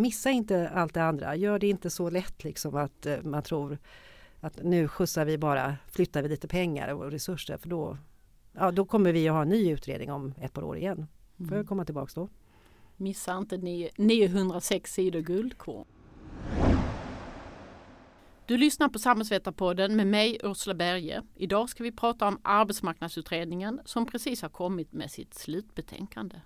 missa inte allt det andra. Gör det inte så lätt liksom att eh, man tror att nu skjutsar vi bara, flyttar vi lite pengar och resurser för då, ja, då kommer vi att ha en ny utredning om ett par år igen. Får jag mm. komma tillbaks då. Missa inte 906 sidor guldkorn. Du lyssnar på Samhällsvetarpodden med mig Ursula Berge. Idag ska vi prata om Arbetsmarknadsutredningen som precis har kommit med sitt slutbetänkande.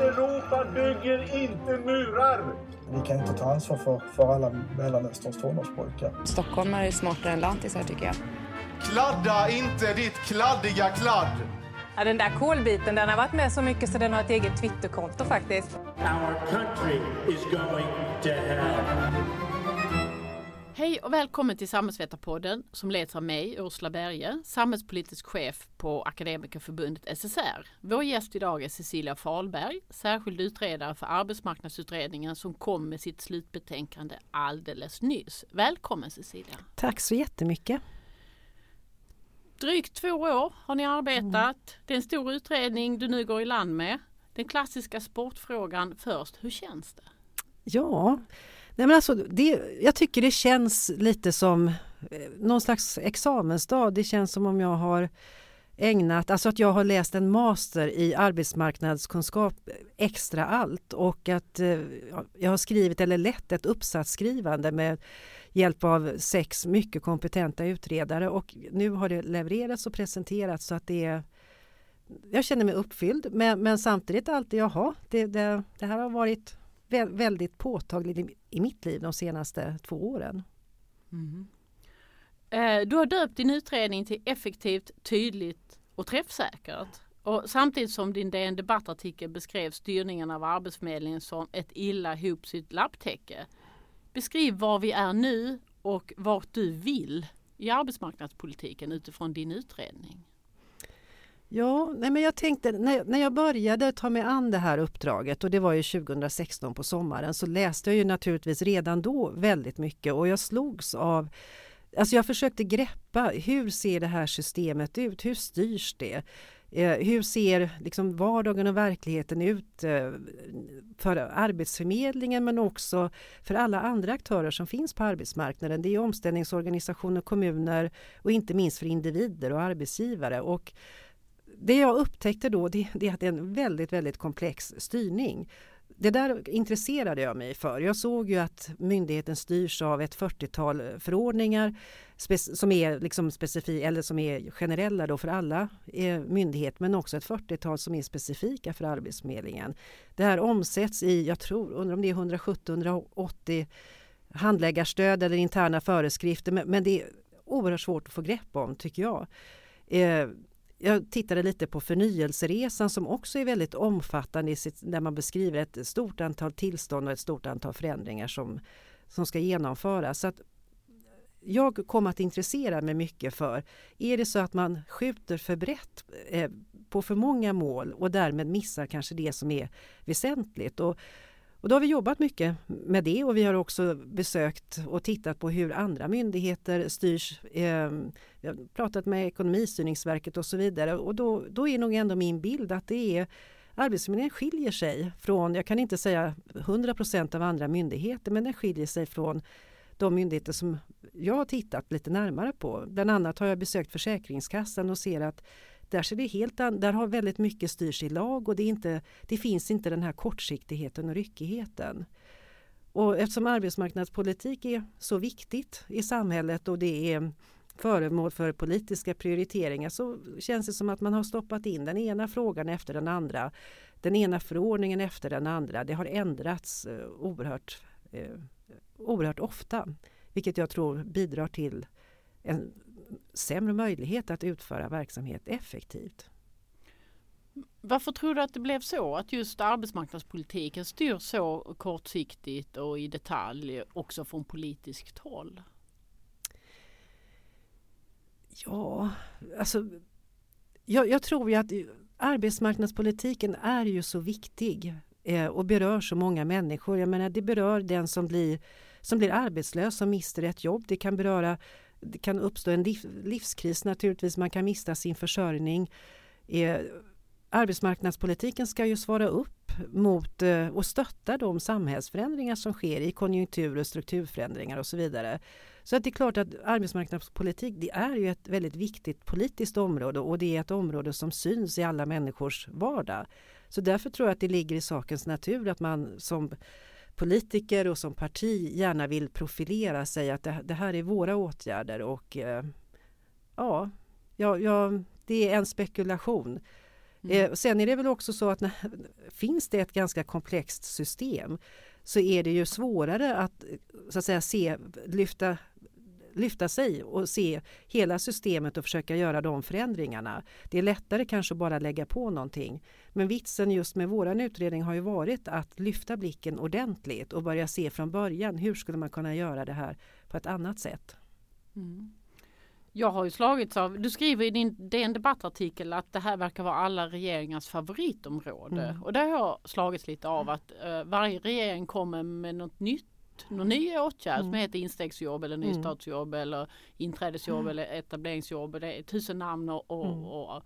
Europa bygger inte murar! Vi kan inte ta ansvar för, för alla Mellanösterns tonårspojkar. Stockholmare är smartare än lantisar tycker jag. Kladda inte ditt kladdiga kladd! Ja, den där kolbiten den har varit med så mycket så den har ett eget Twitterkonto faktiskt. Our country is going to hell. Hej och välkommen till Samhällsvetarpodden som leds av mig, Ursula Berge, samhällspolitisk chef på Akademikerförbundet SSR. Vår gäst idag är Cecilia Falberg, särskild utredare för arbetsmarknadsutredningen som kom med sitt slutbetänkande alldeles nyss. Välkommen Cecilia! Tack så jättemycket! Drygt två år har ni arbetat. Mm. Det är en stor utredning du nu går i land med. Den klassiska sportfrågan först, hur känns det? Ja, nej men alltså det, jag tycker det känns lite som eh, någon slags examensdag. Det känns som om jag har ägnat, alltså att jag har läst en master i arbetsmarknadskunskap extra allt och att eh, jag har skrivit eller lett ett uppsatsskrivande med hjälp av sex mycket kompetenta utredare och nu har det levererats och presenterats så att det är jag känner mig uppfylld men, men samtidigt alltid, jaha, det, det, det här har varit väldigt påtagligt i, mitt liv de senaste två åren. Mm. Du har döpt din utredning till effektivt, tydligt och träffsäkert. Och samtidigt som din DN debattartikel beskrev styrningen av Arbetsförmedlingen som ett illa hopsytt lapptäcke Beskriv var vi är nu och vart du vill i arbetsmarknadspolitiken utifrån din utredning. Ja, nej men jag tänkte när, när jag började ta mig an det här uppdraget och det var ju 2016 på sommaren så läste jag ju naturligtvis redan då väldigt mycket och jag slogs av Alltså jag försökte greppa hur ser det här systemet ut? Hur styrs det? Eh, hur ser liksom vardagen och verkligheten ut eh, för Arbetsförmedlingen men också för alla andra aktörer som finns på arbetsmarknaden. Det är omställningsorganisationer, kommuner och inte minst för individer och arbetsgivare. Och det jag upptäckte då det, det är att det är en väldigt, väldigt komplex styrning det där intresserade jag mig för. Jag såg ju att myndigheten styrs av ett 40-tal förordningar som är liksom specifika eller som är generella då för alla eh, myndigheter men också ett 40-tal som är specifika för Arbetsförmedlingen. Det här omsätts i, jag tror, undrar om det är 170-180 handläggarstöd eller interna föreskrifter men, men det är oerhört svårt att få grepp om tycker jag. Eh, jag tittade lite på förnyelseresan som också är väldigt omfattande i sitt, där man beskriver ett stort antal tillstånd och ett stort antal förändringar som, som ska genomföras. Så att jag kom att intressera mig mycket för, är det så att man skjuter för brett eh, på för många mål och därmed missar kanske det som är väsentligt. Och och då har vi jobbat mycket med det och vi har också besökt och tittat på hur andra myndigheter styrs. Jag vi har pratat med Ekonomistyrningsverket och så vidare och då, då är nog ändå min bild att det är Arbetsförmedlingen skiljer sig från, jag kan inte säga 100% av andra myndigheter, men den skiljer sig från de myndigheter som jag har tittat lite närmare på. Bland annat har jag besökt Försäkringskassan och ser att där, ser det helt där har väldigt mycket styrs i lag och det, inte, det finns inte den här kortsiktigheten och ryckigheten. Och eftersom arbetsmarknadspolitik är så viktigt i samhället och det är föremål för politiska prioriteringar så känns det som att man har stoppat in den ena frågan efter den andra. Den ena förordningen efter den andra. Det har ändrats eh, oerhört, eh, oerhört ofta. Vilket jag tror bidrar till en sämre möjlighet att utföra verksamhet effektivt. Varför tror du att det blev så? Att just arbetsmarknadspolitiken styrs så kortsiktigt och i detalj också från politiskt håll? Ja, alltså jag, jag tror ju att arbetsmarknadspolitiken är ju så viktig eh, och berör så många människor. Jag menar det berör den som blir, som blir arbetslös, som mister ett jobb. Det kan beröra det kan uppstå en liv, livskris naturligtvis, man kan mista sin försörjning. Eh, arbetsmarknadspolitiken ska ju svara upp mot eh, och stötta de samhällsförändringar som sker i konjunktur och strukturförändringar och så vidare. Så att det är klart att arbetsmarknadspolitik det är ju ett väldigt viktigt politiskt område och det är ett område som syns i alla människors vardag. Så därför tror jag att det ligger i sakens natur att man som politiker och som parti gärna vill profilera sig att det, det här är våra åtgärder och eh, ja, ja, ja, det är en spekulation. Mm. Eh, sen är det väl också så att när, finns det ett ganska komplext system så är det ju svårare att, så att säga, se, lyfta lyfta sig och se hela systemet och försöka göra de förändringarna. Det är lättare kanske bara lägga på någonting. Men vitsen just med våran utredning har ju varit att lyfta blicken ordentligt och börja se från början hur skulle man kunna göra det här på ett annat sätt. Mm. Jag har ju slagits av, du skriver i din DN debattartikel att det här verkar vara alla regeringars favoritområde. Mm. Och där har jag slagits lite av att uh, varje regering kommer med något nytt någon ny åtgärd mm. som heter instegsjobb eller mm. nystartsjobb eller inträdesjobb mm. eller etableringsjobb. Det är tusen namn och, och, mm. och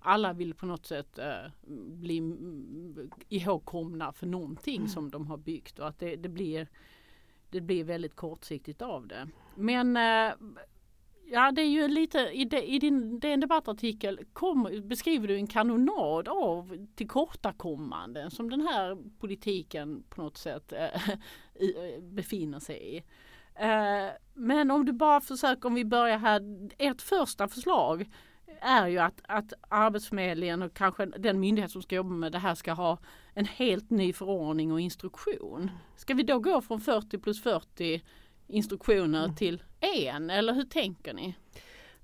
alla vill på något sätt uh, bli ihågkomna för någonting mm. som de har byggt och att det, det, blir det blir väldigt kortsiktigt av det. Men uh, Ja det är ju lite i, de, i din DN debattartikel kom, beskriver du en kanonad av tillkortakommanden som den här politiken på något sätt äh, i, befinner sig i. Äh, men om du bara försöker, om vi börjar här, ert första förslag är ju att, att Arbetsförmedlingen och kanske den myndighet som ska jobba med det här ska ha en helt ny förordning och instruktion. Ska vi då gå från 40 plus 40 instruktioner mm. till en eller hur tänker ni?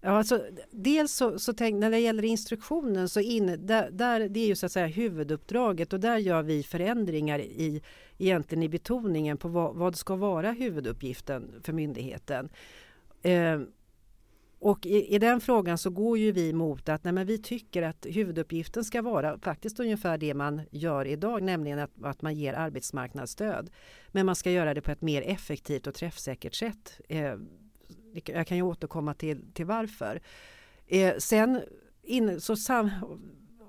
Ja, alltså, dels så, så tänk, när det gäller instruktionen så in, där, där, det är ju så att säga huvuduppdraget och där gör vi förändringar i, egentligen i betoningen på vad, vad ska vara huvuduppgiften för myndigheten. Eh, och i, i, den frågan så går ju vi mot att nej, men vi tycker att huvuduppgiften ska vara faktiskt ungefär det man gör idag, nämligen att, att man ger arbetsmarknadsstöd. Men man ska göra det på ett mer effektivt och träffsäkert sätt. Eh, jag kan ju återkomma till, till varför. Eh, sen in, så sam,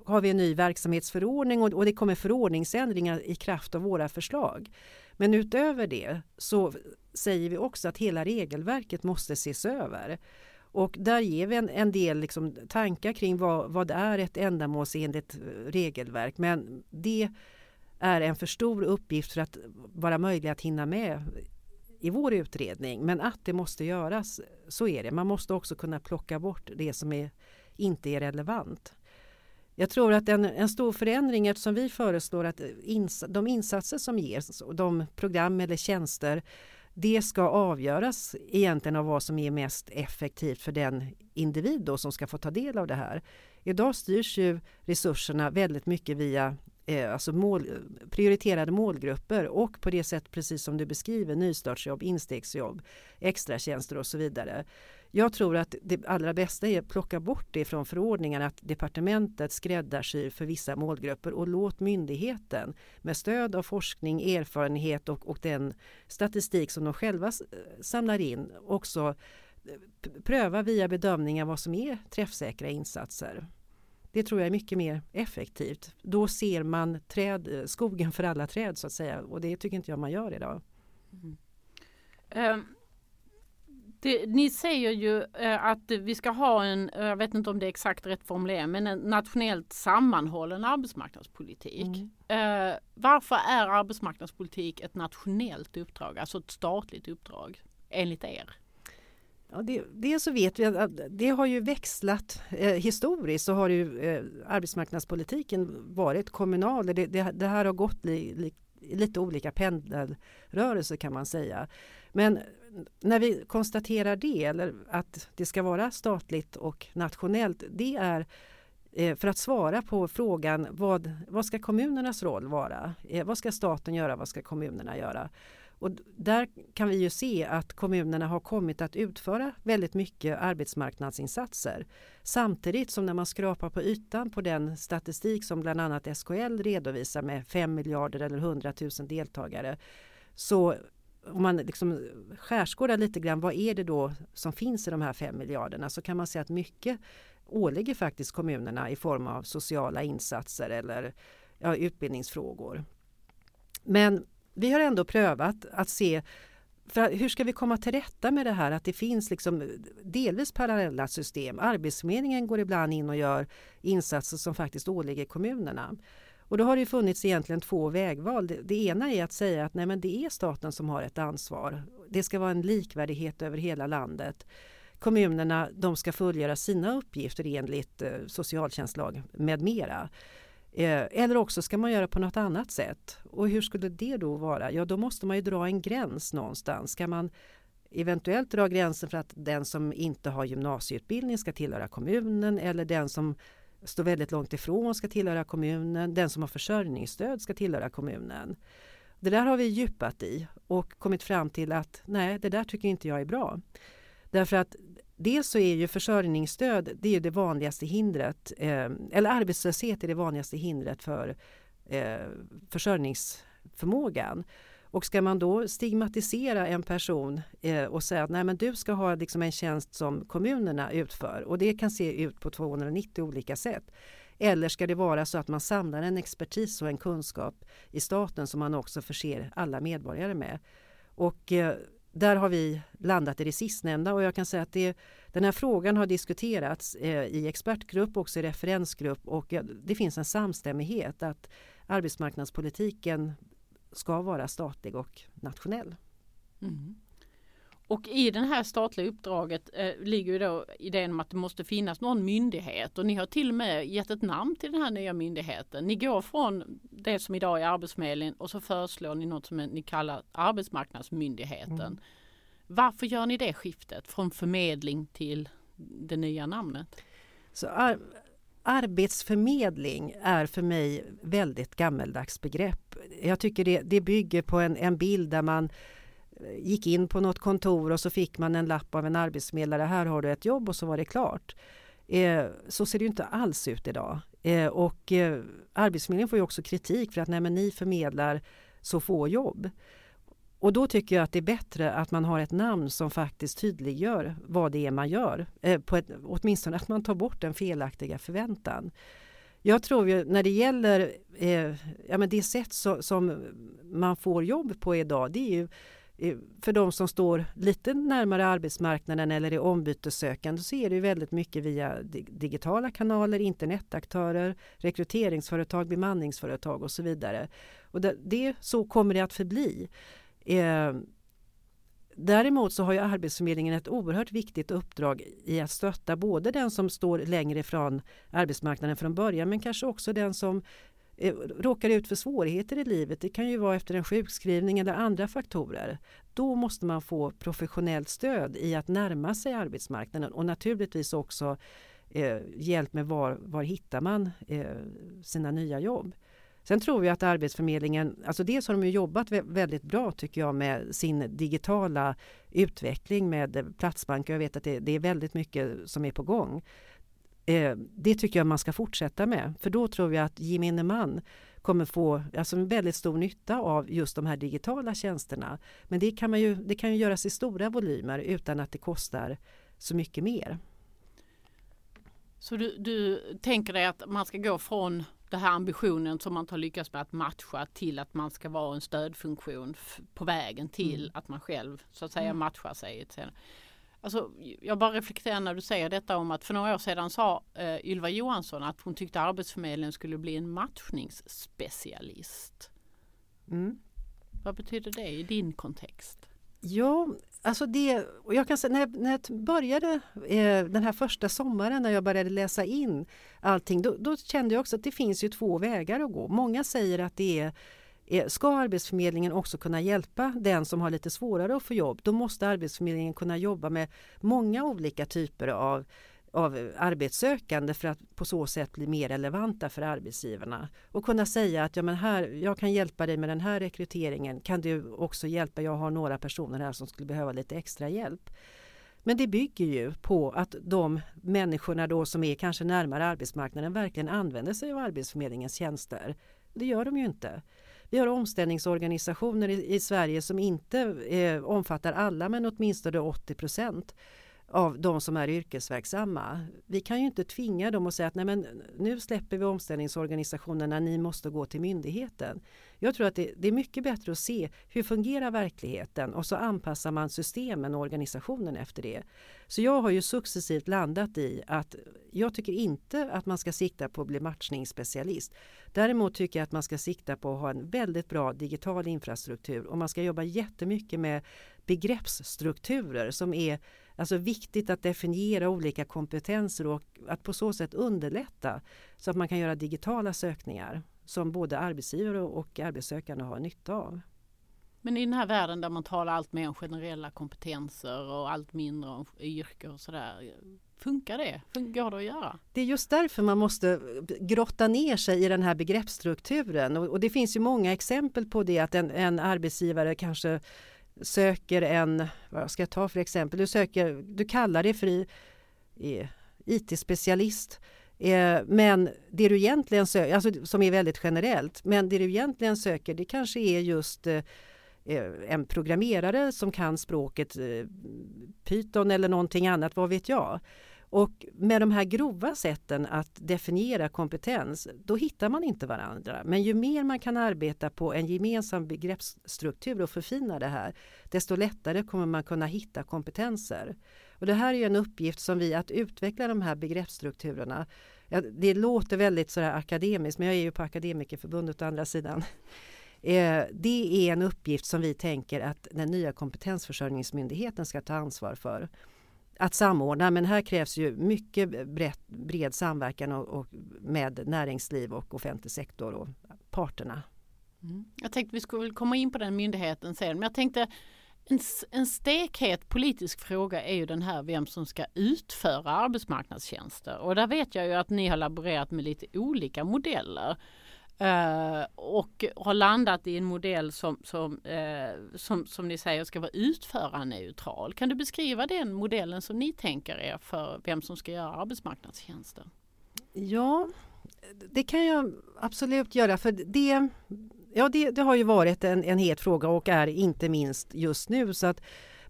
har vi en ny verksamhetsförordning och, och det kommer förordningsändringar i kraft av våra förslag. Men utöver det så säger vi också att hela regelverket måste ses över. Och där ger vi en, en del liksom tankar kring vad, vad är ett ändamålsenligt eh, regelverk. Men det är en för stor uppgift för att vara möjlig att hinna med i vår utredning. Men att det måste göras, så är det. Man måste också kunna plocka bort det som är, inte är relevant. Jag tror att en, en stor förändring eftersom vi föreslår att eh, ins de insatser som ges, de program eller tjänster det ska avgöras egentligen av vad som är mest effektivt för den individ då som ska få ta del av det här. Idag styrs ju resurserna väldigt mycket via eh, alltså mål, prioriterade målgrupper och på det sätt precis som du beskriver nystartsjobb, instegsjobb, extratjänster och så vidare. Jag tror att det allra bästa är att plocka bort det från förordningen att departementet skräddarsyr för vissa målgrupper och låt myndigheten med stöd av forskning, erfarenhet och, och den statistik som de själva samlar in också eh, pröva via bedömningar vad som är träffsäkra insatser. Det tror jag är mycket mer effektivt. Då ser man träd, eh, skogen för alla träd så att säga och det tycker inte jag man gör idag. Mm. Um det, ni säger ju eh, att vi ska ha en, eh, jag vet inte om det är exakt rätt formulerat, men en nationellt sammanhållen arbetsmarknadspolitik. Mm. Eh, varför är arbetsmarknadspolitik ett nationellt uppdrag, alltså ett statligt uppdrag enligt er? Ja, det, det så vet vi att det har ju växlat. Eh, historiskt så har ju eh, arbetsmarknadspolitiken varit kommunal. Det, det, det här har gått li, li, lite olika pendelrörelser kan man säga. Men när vi konstaterar det, eller att det ska vara statligt och nationellt, det är eh, för att svara på frågan vad, vad ska kommunernas roll vara? Eh, vad ska staten göra? Vad ska kommunerna göra? Och där kan vi ju se att kommunerna har kommit att utföra väldigt mycket arbetsmarknadsinsatser. Samtidigt som när man skrapar på ytan på den statistik som bland annat SKL redovisar med 5 miljarder eller 100 000 deltagare så om man liksom skärskådar lite grann, vad är det då som finns i de här 5 miljarderna? Så kan man se att mycket åligger faktiskt kommunerna i form av sociala insatser eller ja, utbildningsfrågor. Men vi har ändå prövat att se för hur ska vi komma till rätta med det här att det finns liksom delvis parallella system. Arbetsförmedlingen går ibland in och gör insatser som faktiskt åligger kommunerna. Och då har det funnits egentligen två vägval. Det, det, ena är att säga att nej men det är staten som har ett ansvar. Det ska vara en likvärdighet över hela landet. Kommunerna de ska fullgöra sina uppgifter enligt eh, socialtjänstlag med mera. Eh, eller också ska man göra på något annat sätt. Och hur skulle det då vara? Ja, då måste man ju dra en gräns någonstans. Ska man eventuellt dra gränsen för att den som inte har gymnasieutbildning ska tillhöra kommunen eller den som står väldigt långt ifrån ska tillhöra kommunen. Den som har försörjningsstöd ska tillhöra kommunen. Det där har vi djupat i och kommit fram till att nej, det där tycker inte jag är bra. Därför att dels så är ju försörjningsstöd det är det vanligaste hindret, eh, eller arbetslöshet är det vanligaste hindret för eh, försörjningsförmågan. Och ska man då stigmatisera en person eh, och säga att nej men du ska ha liksom en tjänst som kommunerna utför och det kan se ut på 290 olika sätt. Eller ska det vara så att man samlar en expertis och en kunskap i staten som man också förser alla medborgare med. Och eh, där har vi landat i det sistnämnda och jag kan säga att det, den här frågan har diskuterats eh, i expertgrupp, också i referensgrupp och eh, det finns en samstämmighet att arbetsmarknadspolitiken ska vara statlig och nationell. Mm. Och i det här statliga uppdraget eh, ligger ju då idén om att det måste finnas någon myndighet och ni har till och med gett ett namn till den här nya myndigheten. Ni går från det som idag är Arbetsförmedlingen och så föreslår ni något som ni kallar Arbetsmarknadsmyndigheten. Mm. Varför gör ni det skiftet från förmedling till det nya namnet? Så arbetsförmedling är för mig väldigt gammeldags begrepp. Jag tycker det, det bygger på en, en bild där man eh, gick in på något kontor och så fick man en lapp av en arbetsförmedlare. Här har du ett jobb och så var det klart. Eh, så ser det inte alls ut idag. Eh, och eh, Arbetsförmedlingen får ju också kritik för att nej, men ni förmedlar så få jobb. Och då tycker jag att det är bättre att man har ett namn som faktiskt tydliggör vad det är man gör. Eh, på ett, åtminstone att man tar bort den felaktiga förväntan. Jag tror ju när det gäller eh, ja, men det sätt så, som man får jobb på idag, det är ju Eh, för de som står lite närmare arbetsmarknaden eller är ombytessökande så är det väldigt mycket via digitala kanaler, internetaktörer, rekryteringsföretag, bemanningsföretag och så vidare. Och det, det så kommer det att förbli. Eh, däremot så har ju Arbetsförmedlingen ett oerhört viktigt uppdrag i att stötta både den som står längre ifrån arbetsmarknaden från början men kanske också den som eh, råkar ut för svårigheter i livet, det kan ju vara efter en sjukskrivning eller andra faktorer, då måste man få professionellt stöd i att närma sig arbetsmarknaden och naturligtvis också eh, hjälp med var, var hittar man eh, sina nya jobb. Sen tror jag att Arbetsförmedlingen, alltså dels har de jobbat väldigt bra tycker jag med sin digitala utveckling med Platsbank. Jag vet att det, det är väldigt mycket som är på gång. Eh, det tycker jag man ska fortsätta med för då tror jag att gemene man kommer få alltså en väldigt stor nytta av just de här digitala tjänsterna. Men det kan, man ju, det kan ju göras i stora volymer utan att det kostar så mycket mer. Så du, du tänker dig att man ska gå från den här ambitionen som man har lyckats med att matcha till att man ska vara en stödfunktion på vägen till mm. att man själv så att säga mm. matchar sig. Alltså, jag bara reflekterar när du säger detta om att för några år sedan sa eh, Ylva Johansson att hon tyckte Arbetsförmedlingen skulle bli en matchningsspecialist. Mm. Vad betyder det i din kontext? Ja, alltså det, och jag kan säga när, när jag började eh, den här första sommaren när jag började läsa in allting, då, då kände jag också att det finns ju två vägar att gå. Många säger att det är Eh, ska Arbetsförmedlingen också kunna hjälpa den som har lite svårare att få jobb, då måste Arbetsförmedlingen kunna jobba med många olika typer av av arbetssökande för att på så sätt bli mer relevanta för arbetsgivarna och kunna säga att ja, men här, jag kan hjälpa dig med den här rekryteringen. Kan du också hjälpa? Jag har några personer här som skulle behöva lite extra hjälp. Men det bygger ju på att de människorna då som är kanske närmare arbetsmarknaden verkligen använder sig av Arbetsförmedlingens tjänster. Det gör de ju inte. Vi har omställningsorganisationer i, i Sverige som inte eh, omfattar alla men åtminstone 80 procent av de som är yrkesverksamma. Vi kan ju inte tvinga dem att säga att Nej, men nu släpper vi omställningsorganisationerna, ni måste gå till myndigheten. Jag tror att det, det, är mycket bättre att se hur fungerar verkligheten och så anpassar man systemen och organisationen efter det. Så jag har ju successivt landat i att jag tycker inte att man ska sikta på att bli matchningsspecialist. Däremot tycker jag att man ska sikta på att ha en väldigt bra digital infrastruktur och man ska jobba jättemycket med begreppsstrukturer som är alltså viktigt att definiera olika kompetenser och att på så sätt underlätta så att man kan göra digitala sökningar som både arbetsgivare och arbetssökande har nytta av. Men i den här världen där man talar allt mer om generella kompetenser och allt mindre om yrke och sådär. Funkar det? Går det att göra? Det är just därför man måste grotta ner sig i den här begreppsstrukturen och, och det finns ju många exempel på det att en, en arbetsgivare kanske söker en, vad ska jag ta för exempel, du, söker, du kallar dig för IT-specialist eh, men det du egentligen söker, alltså som är väldigt generellt, men det du egentligen söker det kanske är just eh, eh, en programmerare som kan språket Python eller någonting annat, vad vet jag. Och med de här grova sätten att definiera kompetens, då hittar man inte varandra. Men ju mer man kan arbeta på en gemensam begreppsstruktur och förfina det här, desto lättare kommer man kunna hitta kompetenser. Och det här är en uppgift som vi, att utveckla de här begreppsstrukturerna. Ja, det låter väldigt sådär akademiskt, men jag är ju på Akademikerförbundet å andra sidan. Eh, det är en uppgift som vi tänker att den nya kompetensförsörjningsmyndigheten ska ta ansvar för att samordna men här krävs ju mycket bred, bred samverkan och, och, med näringsliv och offentlig sektor och parterna. Mm. Jag tänkte vi skulle komma in på den myndigheten sen men jag tänkte en, en stekhet politisk fråga är ju den här vem som ska utföra arbetsmarknadstjänster och där vet jag ju att ni har laborerat med lite olika modeller. Uh, och har landat i en modell som, som, uh, som, som ni säger ska vara utförarneutral. Kan du beskriva den modellen som ni tänker er för vem som ska göra arbetsmarknadstjänster? Ja, det kan jag absolut göra för det, ja, det, det har ju varit en, en het fråga och är inte minst just nu. Så att,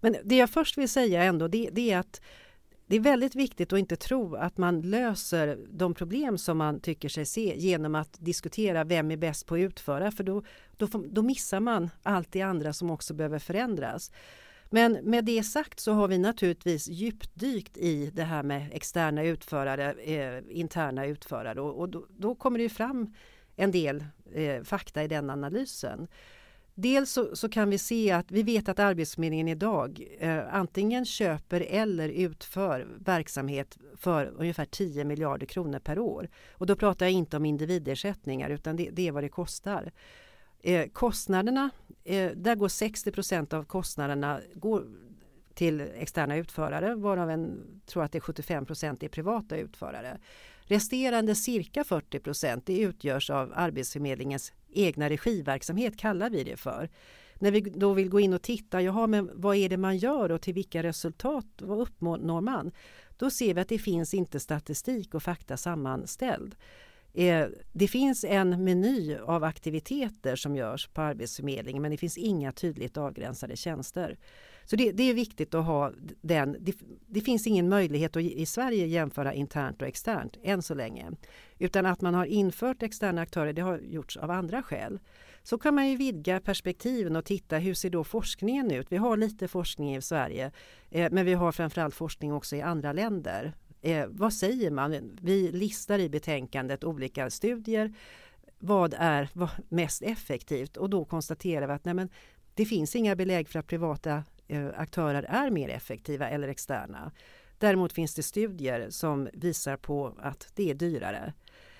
men det jag först vill säga ändå det, det är att det är väldigt viktigt att inte tro att man löser de problem som man tycker sig se genom att diskutera vem är bäst på att utföra för då, då, då missar man allt det andra som också behöver förändras. Men med det sagt så har vi naturligtvis djupdykt i det här med externa utförare, eh, interna utförare och, och då, då, kommer det fram en del eh, fakta i den analysen. Dels så, så, kan vi se att vi vet att Arbetsförmedlingen idag eh, antingen köper eller utför verksamhet för ungefär 10 miljarder kronor per år. Och då pratar jag inte om individersättningar utan det, det är vad det kostar. Eh, kostnaderna, eh, där går 60 procent av kostnaderna går till externa utförare varav en, tror att det är 75 procent är privata utförare. Resterande cirka 40 procent det utgörs av Arbetsförmedlingens egna regiverksamhet kallar vi det för. När vi då vill gå in och titta, jaha, men vad är det man gör och till vilka resultat vad uppnår man? Då ser vi att det finns inte statistik och fakta sammanställd. Eh, det finns en meny av aktiviteter som görs på Arbetsförmedlingen men det finns inga tydligt avgränsade tjänster. Så det, det är viktigt att ha den. Det, det, finns ingen möjlighet att i Sverige jämföra internt och externt än så länge. Utan att man har infört externa aktörer, det har gjorts av andra skäl. Så kan man ju vidga perspektiven och titta hur ser då forskningen ut? Vi har lite forskning i Sverige eh, men vi har framförallt forskning också i andra länder. Eh, vad säger man? Vi listar i betänkandet olika studier. Vad är mest effektivt? Och då konstaterar vi att nej men, det finns inga belägg för att privata Eh, aktörer är mer effektiva eller externa. Däremot finns det studier som visar på att det är dyrare.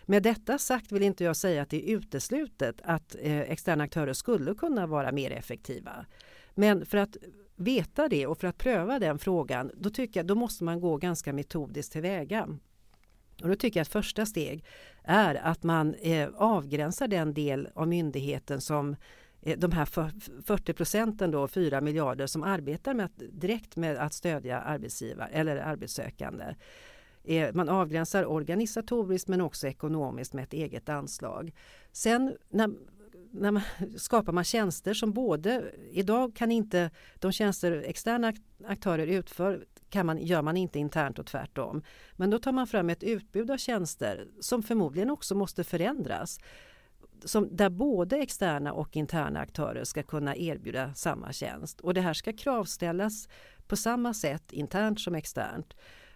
Med detta sagt vill inte jag säga att det är uteslutet att eh, externa aktörer skulle kunna vara mer effektiva. Men för att veta det och för att pröva den frågan då tycker jag då måste man gå ganska metodiskt tillväga. Och då tycker jag att första steg är att man eh, avgränsar den del av myndigheten som Eh, de här 40 procenten då, 4 miljarder som arbetar med att, direkt med att stödja arbetsgivare eller arbetssökande. Eh, man avgränsar organisatoriskt men också ekonomiskt med ett eget anslag. Sen när, när man, skapar man tjänster som både, idag kan inte de tjänster externa aktörer utför kan man, gör man inte internt och tvärtom. Men då tar man fram ett utbud av tjänster som förmodligen också måste förändras. Som, där både externa och interna aktörer ska kunna erbjuda samma tjänst. Och det här ska kravställas på samma sätt internt som externt.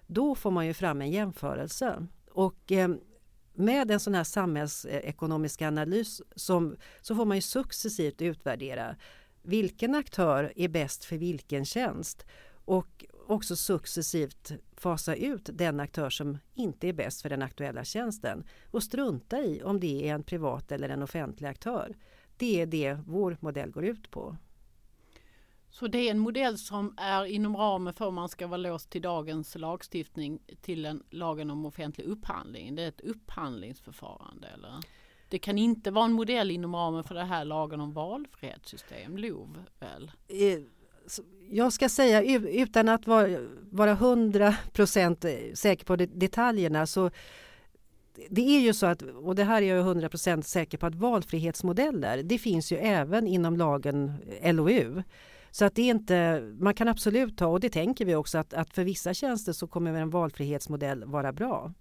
Då får man ju fram en jämförelse. Och eh, med en sån här samhällsekonomisk analys som, så får man ju successivt utvärdera vilken aktör är bäst för vilken tjänst och också successivt fasa ut den aktör som inte är bäst för den aktuella tjänsten och strunta i om det är en privat eller en offentlig aktör. Det är det vår modell går ut på. Så det är en modell som är inom ramen för om man ska vara låst till dagens lagstiftning till en lagen om offentlig upphandling. Det är ett upphandlingsförfarande eller? Det kan inte vara en modell inom ramen för det här lagen om valfrihetssystem, LOV väl? Eh, jag ska säga utan att vara hundra procent eh, säker på detaljerna så det är ju så att, och det här är jag hundra procent säker på att valfrihetsmodeller det finns ju även inom lagen eh, LOU. Så att det är inte, man kan absolut ta, och det tänker vi också, att, att för vissa tjänster så kommer en valfrihetsmodell vara bra.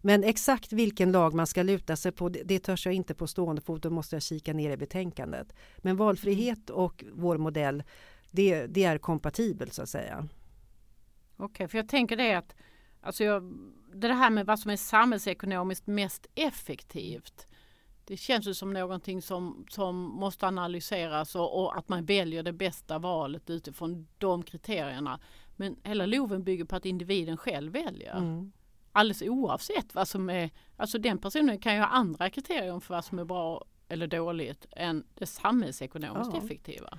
Men exakt vilken lag man ska luta sig på, det, det törs jag inte på stående fot, då måste jag kika ner i betänkandet. Men valfrihet och vår modell, det, det är kompatibelt så att säga. Okej, okay, för jag tänker det att alltså jag, det här med vad som är samhällsekonomiskt mest effektivt. Det känns ju som någonting som, som måste analyseras och, och, att man väljer det bästa valet utifrån de kriterierna. Men hela LOVen bygger på att individen själv väljer. Mm. Alldeles oavsett vad som är, alltså den personen kan ju ha andra kriterier för vad som är bra eller dåligt än det samhällsekonomiskt ja. effektiva.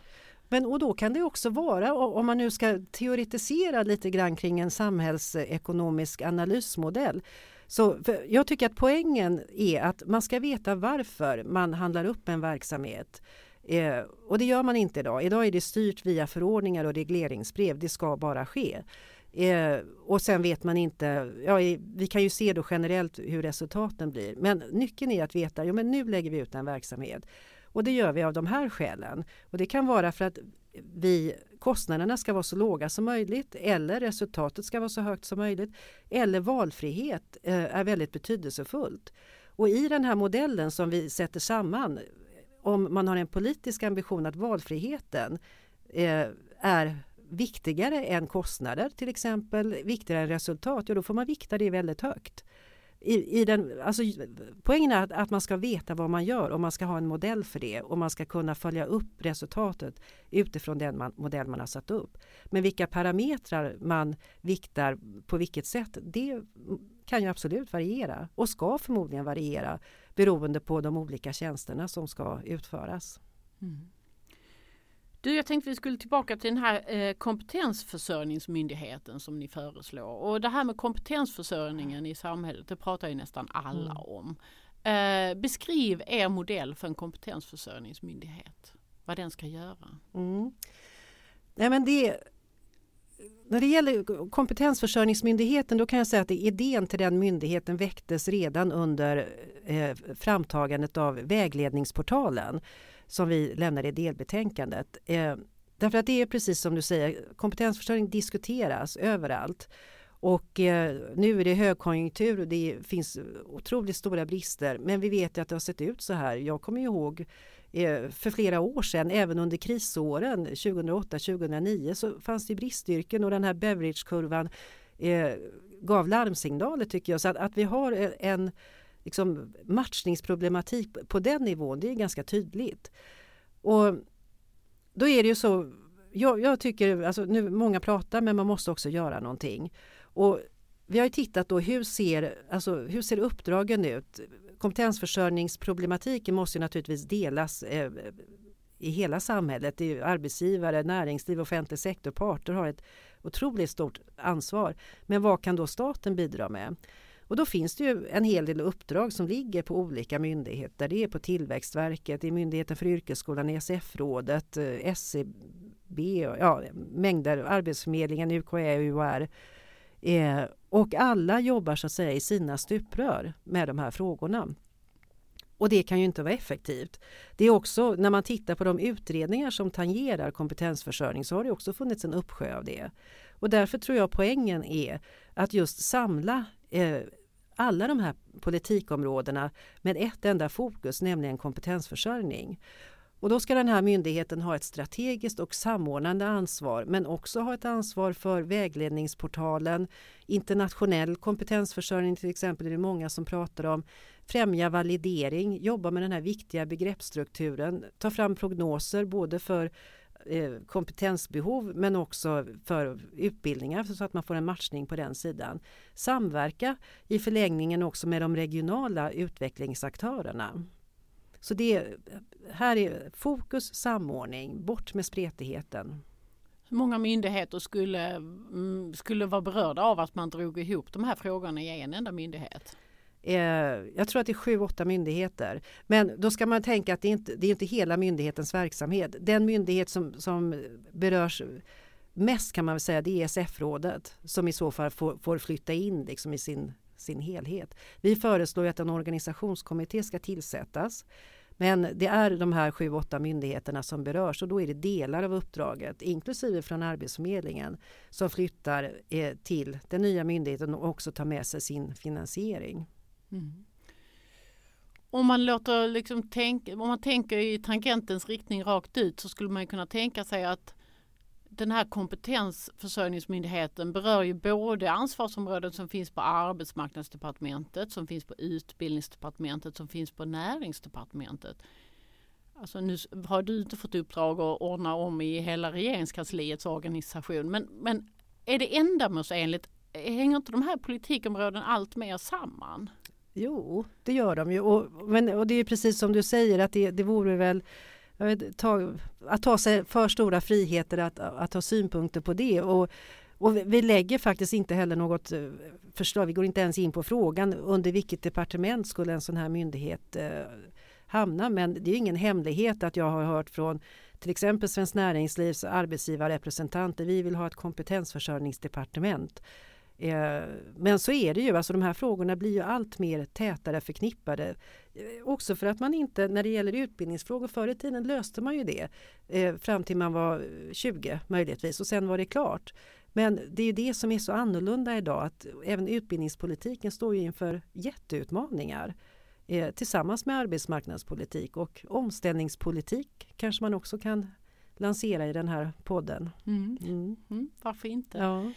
Men och då kan det också vara, om man nu ska teoretisera lite grann kring en samhällsekonomisk analysmodell, så jag tycker att poängen är att man ska veta varför man handlar upp en verksamhet. Eh, och det gör man inte idag. Idag är det styrt via förordningar och regleringsbrev. Det ska bara ske. Eh, och sen vet man inte, ja, vi kan ju se då generellt hur resultaten blir. Men nyckeln är att veta, jo men nu lägger vi ut en verksamhet. Och det gör vi av de här skälen. Och det kan vara för att vi, kostnaderna ska vara så låga som möjligt eller resultatet ska vara så högt som möjligt. Eller valfrihet eh, är väldigt betydelsefullt. Och i den här modellen som vi sätter samman, om man har en politisk ambition att valfriheten eh, är viktigare än kostnader till exempel, viktigare än resultat, ja då får man vikta det väldigt högt i, i den, alltså, poängen är att, att, man ska veta vad man gör och man ska ha en modell för det och man ska kunna följa upp resultatet utifrån den man, modell man har satt upp. Men vilka parametrar man viktar på vilket sätt, det kan ju absolut variera och ska förmodligen variera beroende på de olika tjänsterna som ska utföras. Mm. Du, jag tänkte vi skulle tillbaka till den här eh, kompetensförsörjningsmyndigheten som ni föreslår. Och det här med kompetensförsörjningen i samhället, det pratar ju nästan alla mm. om. Eh, beskriv er modell för en kompetensförsörjningsmyndighet. Vad den ska göra. Mm. Nej, men det, när det gäller kompetensförsörjningsmyndigheten då kan jag säga att idén till den myndigheten väcktes redan under eh, framtagandet av vägledningsportalen som vi lämnar i delbetänkandet. Eh, därför att det är precis som du säger, kompetensförsörjning diskuteras överallt. Och eh, nu är det högkonjunktur och det finns otroligt stora brister. Men vi vet ju att det har sett ut så här. Jag kommer ihåg eh, för flera år sedan, även under krisåren 2008-2009 så fanns det bristyrken och den här Beveridgekurvan eh, gav larmsignaler tycker jag. Så att, att vi har en liksom, matchningsproblematik på den nivån, det är ganska tydligt. Och då är det ju så, jag, jag tycker, alltså nu många pratar men man måste också göra någonting. Och vi har tittat då hur ser, alltså, hur ser uppdragen ut? Kompetensförsörjningsproblematiken måste naturligtvis delas eh, i hela samhället. Det är arbetsgivare, näringsliv, offentlig sektor, parter har ett otroligt stort ansvar. Men vad kan då staten bidra med? Och då finns det ju en hel del uppdrag som ligger på olika myndigheter. Det är på Tillväxtverket, i Myndigheten för yrkesskolan, ESF-rådet, eh, SCB, ja, mängder, Arbetsförmedlingen, UKÄ, UHR. Eh, och alla jobbar så att säga i sina stuprör med de här frågorna. och det kan ju inte vara effektivt. Det är också när man tittar på de utredningar som tangerar kompetensförsörjning så har det också funnits en uppsjö av det. Och därför tror jag poängen är att just samla eh, alla de här politikområdena med ett enda fokus, nämligen kompetensförsörjning. Och då ska den här myndigheten ha ett strategiskt och samordnande ansvar men också ha ett ansvar för vägledningsportalen, internationell kompetensförsörjning till exempel det är det många som pratar om, främja validering, jobba med den här viktiga begreppsstrukturen, ta fram prognoser både för Eh, kompetensbehov men också för utbildningar så att man får en matchning på den sidan. Samverka i förlängningen också med de regionala utvecklingsaktörerna. Så det här är fokus, samordning, bort med spretigheten. Hur många myndigheter skulle, mm, skulle vara berörda av att man drog ihop de här frågorna i en enda myndighet? Eh, jag tror att det är sju, åtta myndigheter. Men då ska man tänka att det är inte det är inte hela myndighetens verksamhet. Den myndighet som, som berörs mest kan man väl säga det är SF-rådet som i så fall får, får flytta in liksom i sin, sin helhet. Vi föreslår att en organisationskommitté ska tillsättas. Men det är de här sju, åtta myndigheterna som berörs och då är det delar av uppdraget, inklusive från Arbetsförmedlingen, som flyttar eh, till den nya myndigheten och också tar med sig sin finansiering. Mm. Om man, låter liksom tänk, om man tänker i tangentens riktning rakt ut så skulle man kunna tänka sig att den här kompetensförsörjningsmyndigheten berör ju både ansvarsområden som finns på arbetsmarknadsdepartementet, som finns på utbildningsdepartementet, som finns på näringsdepartementet. Alltså nu har du inte fått uppdrag att ordna om i hela regeringskansliets organisation men, men är det ändamålsenligt? Hänger inte de här politikområdena allt mer samman? Jo, det gör de ju. Och, men, och det är precis som du säger att det, det vore väl vet, ta, att ta sig för stora friheter att, att ha synpunkter på det. Och, och vi lägger faktiskt inte heller något eh, förslag, vi går inte ens in på frågan under vilket departement skulle en sån här myndighet eh, hamna. Men det är ingen hemlighet att jag har hört från till exempel Svenskt Näringslivs arbetsgivarrepresentanter, vi vill ha ett kompetensförsörjningsdepartement. Eh, men så är det ju, alltså de här frågorna blir ju allt mer tätare förknippade. Eh, också för att man inte, när det gäller utbildningsfrågor, förr i tiden löste man ju det eh, fram till man var 20 möjligtvis och sen var det klart. Men det är ju det som är så annorlunda idag att även utbildningspolitiken står ju inför jätteutmaningar tillsammans med arbetsmarknadspolitik och omställningspolitik kanske man också kan lansera i den här podden. Mm. Mm. Mm, varför inte? Ja.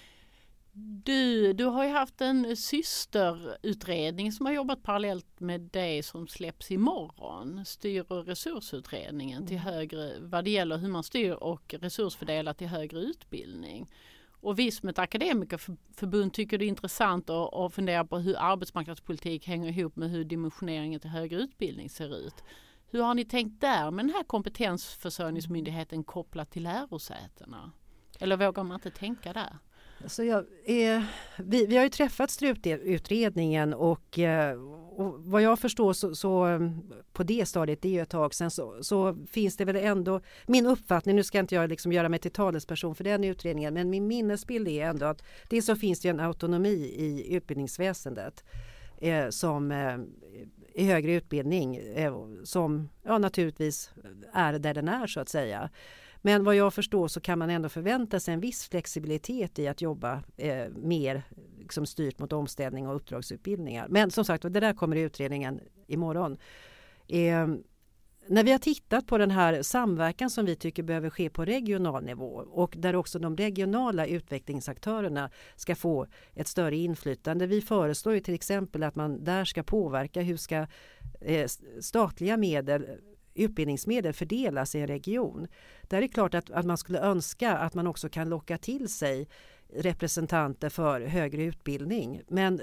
Du, du har ju haft en systerutredning som har jobbat parallellt med det som släpps imorgon. Styr och resursutredningen till mm. högre, vad det gäller hur man styr och resursfördelar till högre utbildning. Och vi som ett akademikerförbund tycker det är intressant att, att fundera på hur arbetsmarknadspolitik hänger ihop med hur dimensioneringen till högre utbildning ser ut. Hur har ni tänkt där med den här kompetensförsörjningsmyndigheten kopplat till lärosätena? Eller vågar man inte tänka där? Alltså jag, eh, vi, vi har ju träffat strututredningen och, eh, och vad jag förstår så, så, eh, på det stadiet, det är ju ett tag sedan, så, så, finns det väl ändå min uppfattning, nu ska inte jag liksom göra mig till talesperson för den utredningen, men min minnesbild är ändå att det så finns det en autonomi i utbildningsväsendet eh, som eh, i högre utbildning eh, som ja, naturligtvis är där den är så att säga. Men vad jag förstår så kan man ändå förvänta sig en viss flexibilitet i att jobba eh, mer liksom styrt mot omställning och uppdragsutbildningar. Men som sagt, det där kommer i utredningen imorgon. Eh, när vi har tittat på den här samverkan som vi tycker behöver ske på regional nivå och där också de regionala utvecklingsaktörerna ska få ett större inflytande. Vi föreslår ju till exempel att man där ska påverka hur ska eh, statliga medel utbildningsmedel fördelas i en region. Där är det klart att, att man skulle önska att man också kan locka till sig representanter för högre utbildning. Men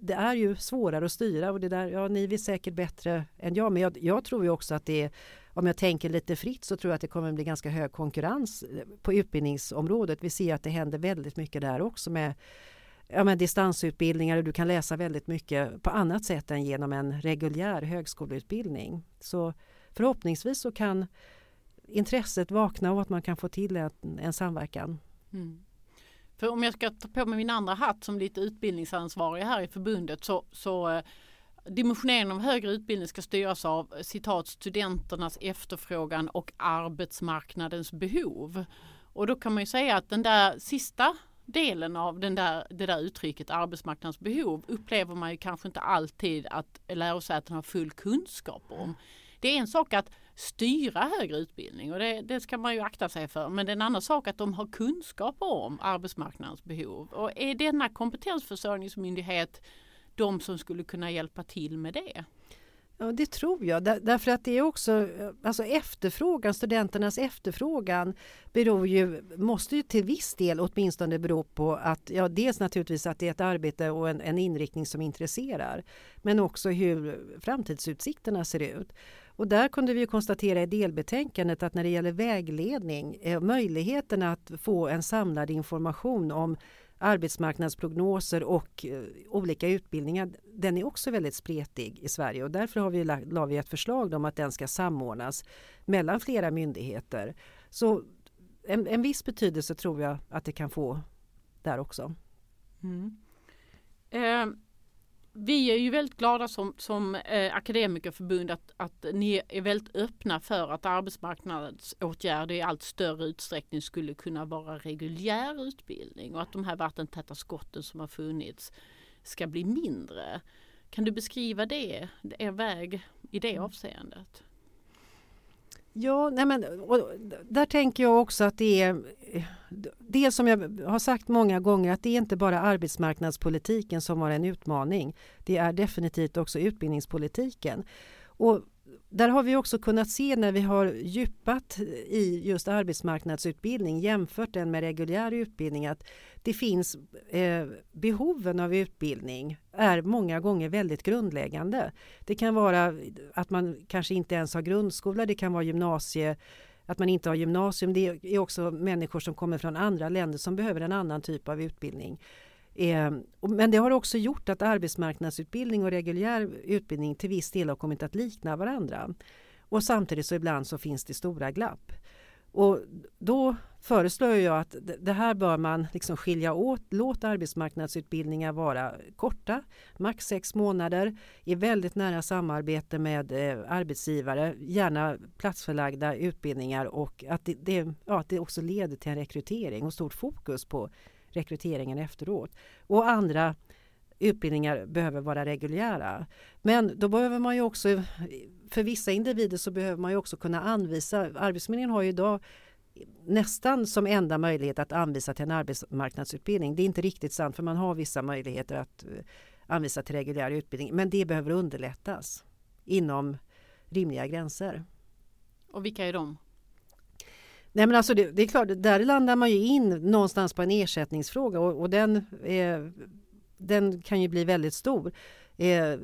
det är ju svårare att styra och det där, ja ni vet säkert bättre än jag men jag, jag tror ju också att det är, om jag tänker lite fritt så tror jag att det kommer att bli ganska hög konkurrens eh, på utbildningsområdet. Vi ser att det händer väldigt mycket där också med ja, men distansutbildningar och du kan läsa väldigt mycket på annat sätt än genom en reguljär högskoleutbildning. Så förhoppningsvis så kan intresset vakna och att man kan få till en, en samverkan. Mm. För om jag ska ta på mig min andra hatt som lite utbildningsansvarig här i förbundet så, så eh, dimensioneringen av högre utbildning ska styras av eh, citat studenternas efterfrågan och arbetsmarknadens behov. Och då kan man ju säga att den där sista delen av den där, det där uttrycket arbetsmarknadens behov upplever man ju kanske inte alltid att lärosätena har full kunskap om. Det är en sak att styra högre utbildning och det, det, ska man ju akta sig för. Men det är en annan sak att de har kunskap om arbetsmarknadens behov. Och är denna kompetensförsörjningsmyndighet de som skulle kunna hjälpa till med det? Ja, det tror jag. därför att det är också alltså efterfrågan, studenternas efterfrågan beror ju, måste ju till viss del åtminstone bero på att, ja dels naturligtvis att det är ett arbete och en, en inriktning som intresserar, men också hur framtidsutsikterna ser ut. Och där kunde vi konstatera i delbetänkandet att när det gäller vägledning, eh, möjligheten att få en samlad information om arbetsmarknadsprognoser och eh, olika utbildningar, den är också väldigt spretig i Sverige och därför har vi lagt, la vi ett förslag om att den ska samordnas mellan flera myndigheter. Så en, en viss betydelse tror jag att det kan få där också. Mm. Eh, vi är ju väldigt glada som, som eh, akademikerförbund att, att ni är väldigt öppna för att arbetsmarknadsåtgärder i allt större utsträckning skulle kunna vara reguljär utbildning och att de här vattentäta skotten som har funnits ska bli mindre. Kan du beskriva det, er väg i det mm. avseendet? Ja, nej men, där tänker jag också att det är det som jag har sagt många gånger att det är inte bara arbetsmarknadspolitiken som har en utmaning. Det är definitivt också utbildningspolitiken. Och där har vi också kunnat se när vi har djupat i just arbetsmarknadsutbildning jämfört den med reguljär utbildning att det finns eh, behoven av utbildning är många gånger väldigt grundläggande. Det kan vara att man kanske inte ens har grundskola, det kan vara gymnasie att man inte har gymnasium. Det är också människor som kommer från andra länder som behöver en annan typ av utbildning. Eh, men det har också gjort att arbetsmarknadsutbildning och reguljär utbildning till viss del har kommit att likna varandra. Och samtidigt så ibland så finns det stora glapp. Och då föreslår jag att det här bör man liksom skilja åt. Låt arbetsmarknadsutbildningar vara korta, max sex månader, i väldigt nära samarbete med eh, arbetsgivare, gärna platsförlagda utbildningar och att det, det, ja, att det också leder till en rekrytering och stort fokus på rekryteringen efteråt. Och andra utbildningar behöver vara reguljära. Men då behöver man ju också, för vissa individer så behöver man ju också kunna anvisa, Arbetsförmedlingen har ju idag nästan som enda möjlighet att anvisa till en arbetsmarknadsutbildning. Det är inte riktigt sant för man har vissa möjligheter att eh, anvisa till reguljär utbildning men det behöver underlättas inom rimliga gränser. Och vilka är de? Nej men alltså det, det, är klart, där landar man ju in någonstans på en ersättningsfråga och, och den, är, den kan ju bli väldigt stor. Eh,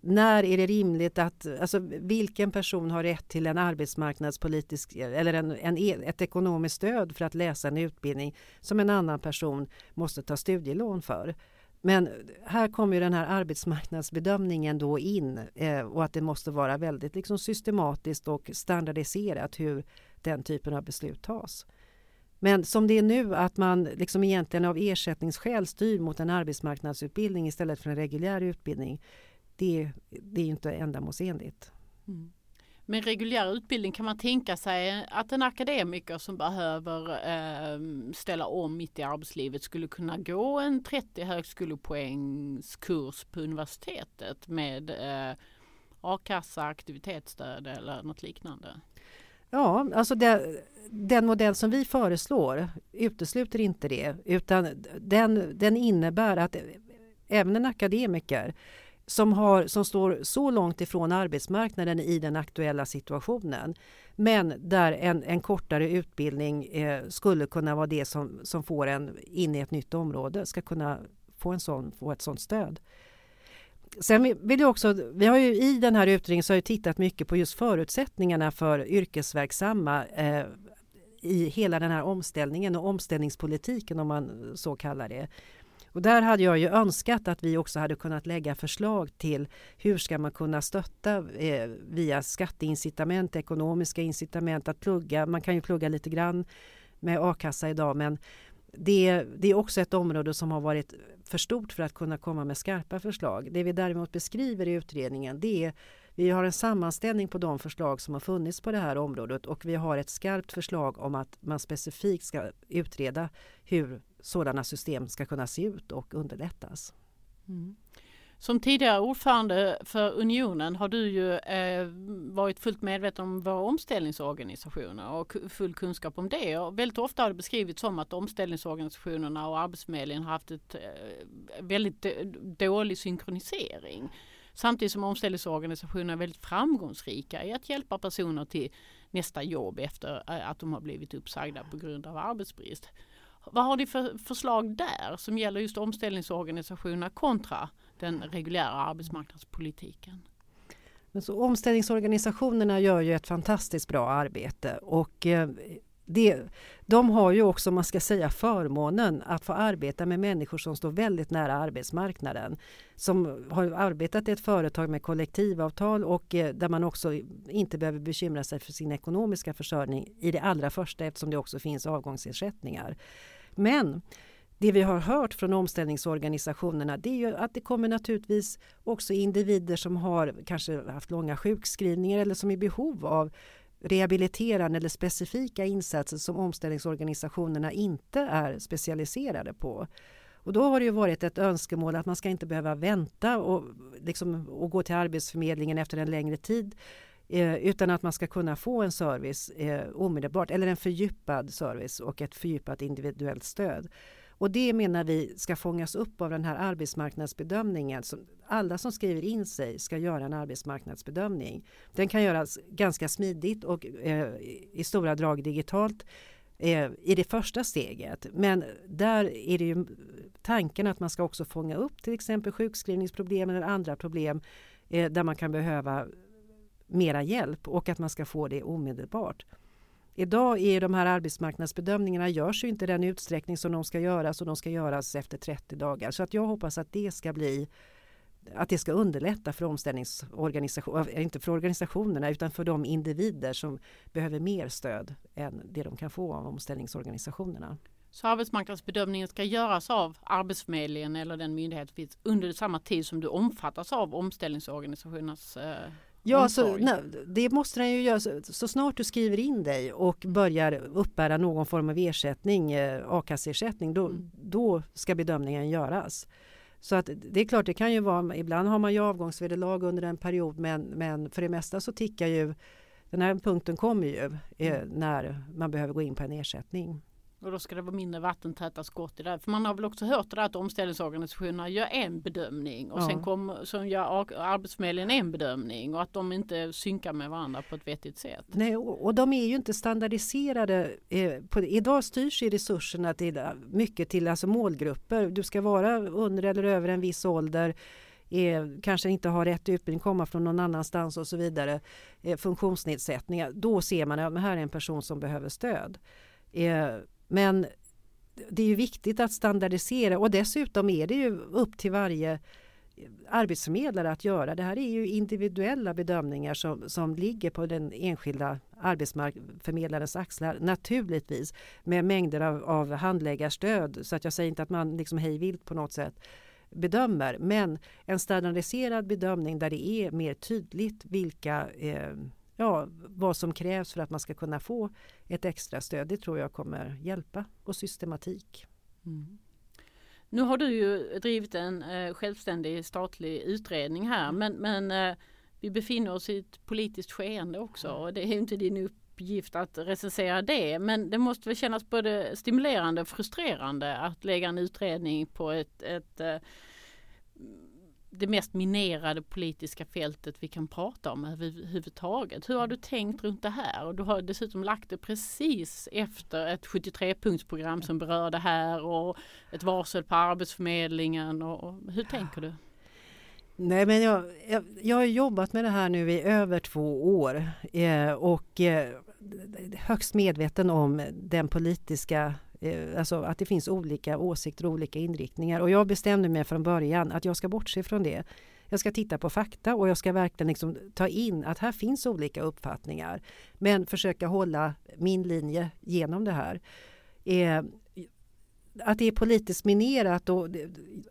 när är det rimligt att, alltså vilken person har rätt till en arbetsmarknadspolitisk eller en, en, e, ett ekonomiskt stöd för att läsa en utbildning som en annan person måste ta studielån för? Men här kommer ju den här arbetsmarknadsbedömningen då in eh, och att det måste vara väldigt liksom systematiskt och standardiserat hur den typen av beslut tas. Men som det är nu att man liksom egentligen av ersättningsskäl styr mot en arbetsmarknadsutbildning istället för en reguljär utbildning. Det, det är inte ändamålsenligt. Mm. Med reguljär utbildning kan man tänka sig att en akademiker som behöver eh, ställa om mitt i arbetslivet skulle kunna gå en 30 högskolepoängskurs på universitetet med eh, a-kassa, aktivitetsstöd eller något liknande? Ja, alltså det, den modell som vi föreslår utesluter inte det utan den, den innebär att även en akademiker som, har, som står så långt ifrån arbetsmarknaden i den aktuella situationen men där en, en kortare utbildning eh, skulle kunna vara det som, som får en in i ett nytt område ska kunna få, en sån, få ett sånt stöd. Sen vill jag också, vi har ju i den här utredningen så har vi tittat mycket på just förutsättningarna för yrkesverksamma eh, i hela den här omställningen och omställningspolitiken om man så kallar det. Och där hade jag ju önskat att vi också hade kunnat lägga förslag till hur ska man kunna stötta eh, via skatteincitament, ekonomiska incitament att plugga. Man kan ju plugga lite grann med a-kassa idag men det, det är också ett område som har varit för stort för att kunna komma med skarpa förslag. Det vi däremot beskriver i utredningen det är vi har en sammanställning på de förslag som har funnits på det här området och vi har ett skarpt förslag om att man specifikt ska utreda hur sådana system ska kunna se ut och underlättas. Mm. Som tidigare ordförande för Unionen har du ju eh, varit fullt medveten om våra omställningsorganisationer och full kunskap om det. Och väldigt ofta har det beskrivits som att omställningsorganisationerna och Arbetsförmedlingen har haft ett eh, väldigt eh, dålig synkronisering. Samtidigt som omställningsorganisationerna är väldigt framgångsrika i att hjälpa personer till nästa jobb efter eh, att de har blivit uppsagda på grund av arbetsbrist. Vad har ni för förslag där som gäller just omställningsorganisationerna kontra den reguljära arbetsmarknadspolitiken? Men så omställningsorganisationerna gör ju ett fantastiskt bra arbete och eh, det, de har ju också, man ska säga, förmånen att få arbeta med människor som står väldigt nära arbetsmarknaden. Som har arbetat i ett företag med kollektivavtal och eh, där man också inte behöver bekymra sig för sin ekonomiska försörjning i det allra första eftersom det också finns avgångsersättningar. Men det vi har hört från omställningsorganisationerna det är ju att det kommer naturligtvis också individer som har kanske haft långa sjukskrivningar eller som är i behov av rehabiliterande eller specifika insatser som omställningsorganisationerna inte är specialiserade på. Och då har det ju varit ett önskemål att man ska inte behöva vänta och, liksom, och gå till Arbetsförmedlingen efter en längre tid eh, utan att man ska kunna få en service eh, omedelbart eller en fördjupad service och ett fördjupat individuellt stöd. Och det menar vi ska fångas upp av den här arbetsmarknadsbedömningen. Alla som skriver in sig ska göra en arbetsmarknadsbedömning. Den kan göras ganska smidigt och eh, i stora drag digitalt eh, i det första steget. Men där är det ju tanken att man ska också fånga upp till exempel sjukskrivningsproblem eller andra problem eh, där man kan behöva mera hjälp och att man ska få det omedelbart. Idag är de här arbetsmarknadsbedömningarna görs ju inte i den utsträckning som de ska göras och de ska göras efter 30 dagar. Så att jag hoppas att det ska bli att det ska underlätta för omställningsorganisationer, inte för organisationerna utan för de individer som behöver mer stöd än det de kan få av omställningsorganisationerna. Så arbetsmarknadsbedömningen ska göras av Arbetsförmedlingen eller den myndighet som finns under samma tid som du omfattas av omställningsorganisationernas eh, Ja, så, nej, det måste den ju göra. Så, så, snart du skriver in dig och börjar uppbära någon form av ersättning, eh, a-kasseersättning, då, mm. då ska bedömningen göras. Så att det är klart, det kan ju vara, ibland har man ju avgångsvederlag under en period men, men för det mesta så tickar ju den här punkten kommer ju eh, mm. när man behöver gå in på en ersättning. Och då ska det vara mindre vattentäta skott i det. För man har väl också hört det där att omställningsorganisationerna gör en bedömning och ja. sen kom, så gör Arbetsförmedlingen en bedömning och att de inte synkar med varandra på ett vettigt sätt. Nej, och, och de är ju inte standardiserade. Eh, på, idag styrs ju resurserna till, mycket till alltså målgrupper. Du ska vara under eller över en viss ålder. Eh, kanske inte har rätt utbildning, komma från någon annanstans och så vidare. Eh, funktionsnedsättningar. Då ser man att här är en person som behöver stöd. Eh, men det är ju viktigt att standardisera och dessutom är det ju upp till varje arbetsförmedlare att göra. Det här är ju individuella bedömningar som, som ligger på den enskilda arbetsförmedlarens axlar naturligtvis med mängder av, av handläggarstöd så att jag säger inte att man liksom hej vilt på något sätt bedömer men en standardiserad bedömning där det är mer tydligt vilka eh, ja, vad som krävs för att man ska kunna få ett extra stöd. Det tror jag kommer hjälpa och systematik. Mm. Nu har du ju drivit en eh, självständig statlig utredning här men, men eh, vi befinner oss i ett politiskt skeende också och det är inte din uppgift att recensera det men det måste väl kännas både stimulerande och frustrerande att lägga en utredning på ett, ett eh, det mest minerade politiska fältet vi kan prata om överhuvudtaget. Hur har du tänkt runt det här? Och du har dessutom lagt det precis efter ett 73-punktsprogram som berör det här och ett varsel på Arbetsförmedlingen. Och, hur tänker du? Nej, men jag, jag, jag, har jobbat med det här nu i över två år eh, och eh, högst medveten om den politiska Eh, alltså att det finns olika åsikter och olika inriktningar. Och jag bestämde mig från början att jag ska bortse från det. Jag ska titta på fakta och jag ska verkligen liksom ta in att här finns olika uppfattningar. Men försöka hålla min linje genom det här. Eh, att det är politiskt minerat och det,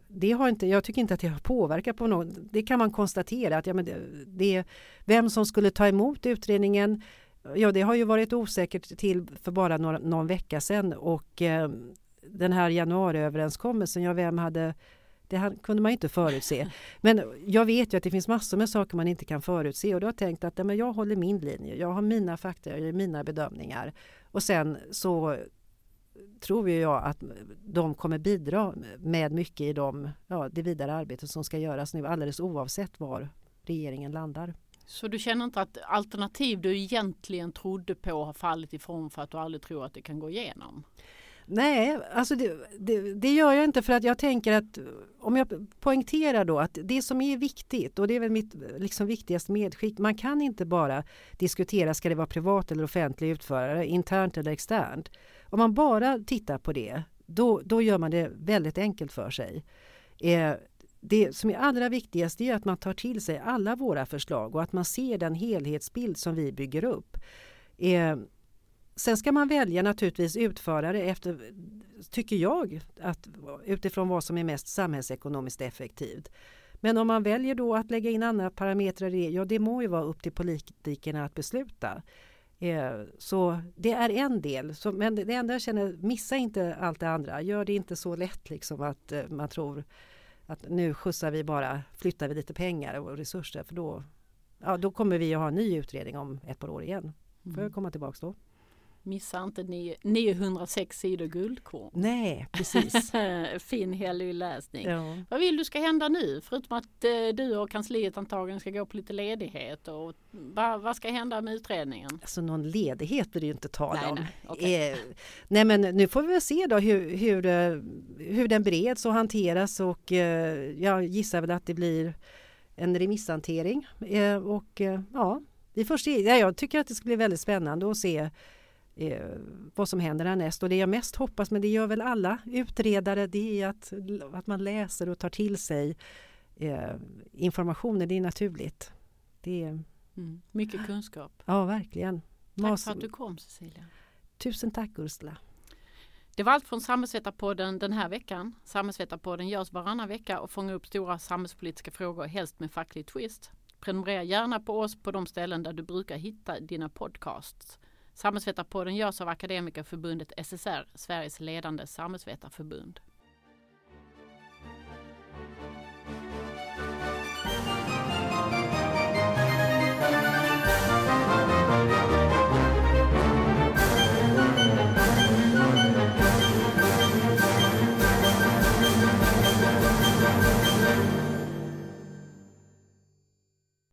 det, har inte, jag tycker inte att det har påverkat på något. Det kan man konstatera att ja, men det, det, vem som skulle ta emot utredningen Ja, det har ju varit osäkert till för bara några, någon vecka sedan och eh, den här januariöverenskommelsen, ja vem hade det kunde man inte förutse. Men jag vet ju att det finns massor med saker man inte kan förutse och då har jag tänkt att men jag håller min linje, jag har mina fakta, jag gör mina bedömningar. Och sen så tror jag att de kommer bidra med mycket i de, ja, det vidare arbetet som ska göras nu alldeles oavsett var regeringen landar. Så du känner inte att alternativ du egentligen trodde på har fallit ifrån för att du aldrig tror att det kan gå igenom? Nej, alltså det, det, det, gör jag inte för att jag tänker att om jag poängterar då att det som är viktigt och det är väl mitt liksom viktigaste medskick. Man kan inte bara diskutera ska det vara privat eller offentlig utförare, internt eller externt. Om man bara tittar på det, då, då gör man det väldigt enkelt för sig. Eh, det som är allra viktigast är att man tar till sig alla våra förslag och att man ser den helhetsbild som vi bygger upp. Eh, sen ska man välja naturligtvis utförare efter, tycker jag, att, utifrån vad som är mest samhällsekonomiskt effektivt. Men om man väljer då att lägga in andra parametrar i det, ja det må ju vara upp till politikerna att besluta. Eh, så det är en del, så, men det enda jag känner, missa inte allt det andra. Gör det inte så lätt liksom att eh, man tror att nu skjutsar vi bara, flyttar vi lite pengar och resurser för då, ja, då kommer vi att ha en ny utredning om ett par år igen. Får jag mm. komma tillbaks då. Missa inte 906 sidor guldkorn. Nej, precis. fin helig läsning. Ja. Vad vill du ska hända nu? Förutom att eh, du och kansliet antagligen ska gå på lite ledighet. Och, va, vad ska hända med utredningen? Alltså någon ledighet blir det ju inte tal om. Nej, okay. eh, nej men nu får vi väl se då hur, hur, eh, hur den bereds och hanteras och eh, jag gissar väl att det blir en remisshantering. Och ja, vi får se. Ja, jag tycker att det ska bli väldigt spännande att se eh, vad som händer härnäst. Och det jag mest hoppas, men det gör väl alla utredare, det är att, att man läser och tar till sig eh, informationen. Det är naturligt. Det är, mm. Mycket kunskap. Ja, verkligen. Tack Mas för att du kom Cecilia. Tusen tack Ursula. Det var allt från Samhällsvetarpodden den här veckan. Samhällsvetarpodden görs varannan vecka och fångar upp stora samhällspolitiska frågor, helst med facklig twist. Prenumerera gärna på oss på de ställen där du brukar hitta dina podcasts. Samhällsvetarpodden görs av Akademikerförbundet SSR, Sveriges ledande samhällsvetarförbund.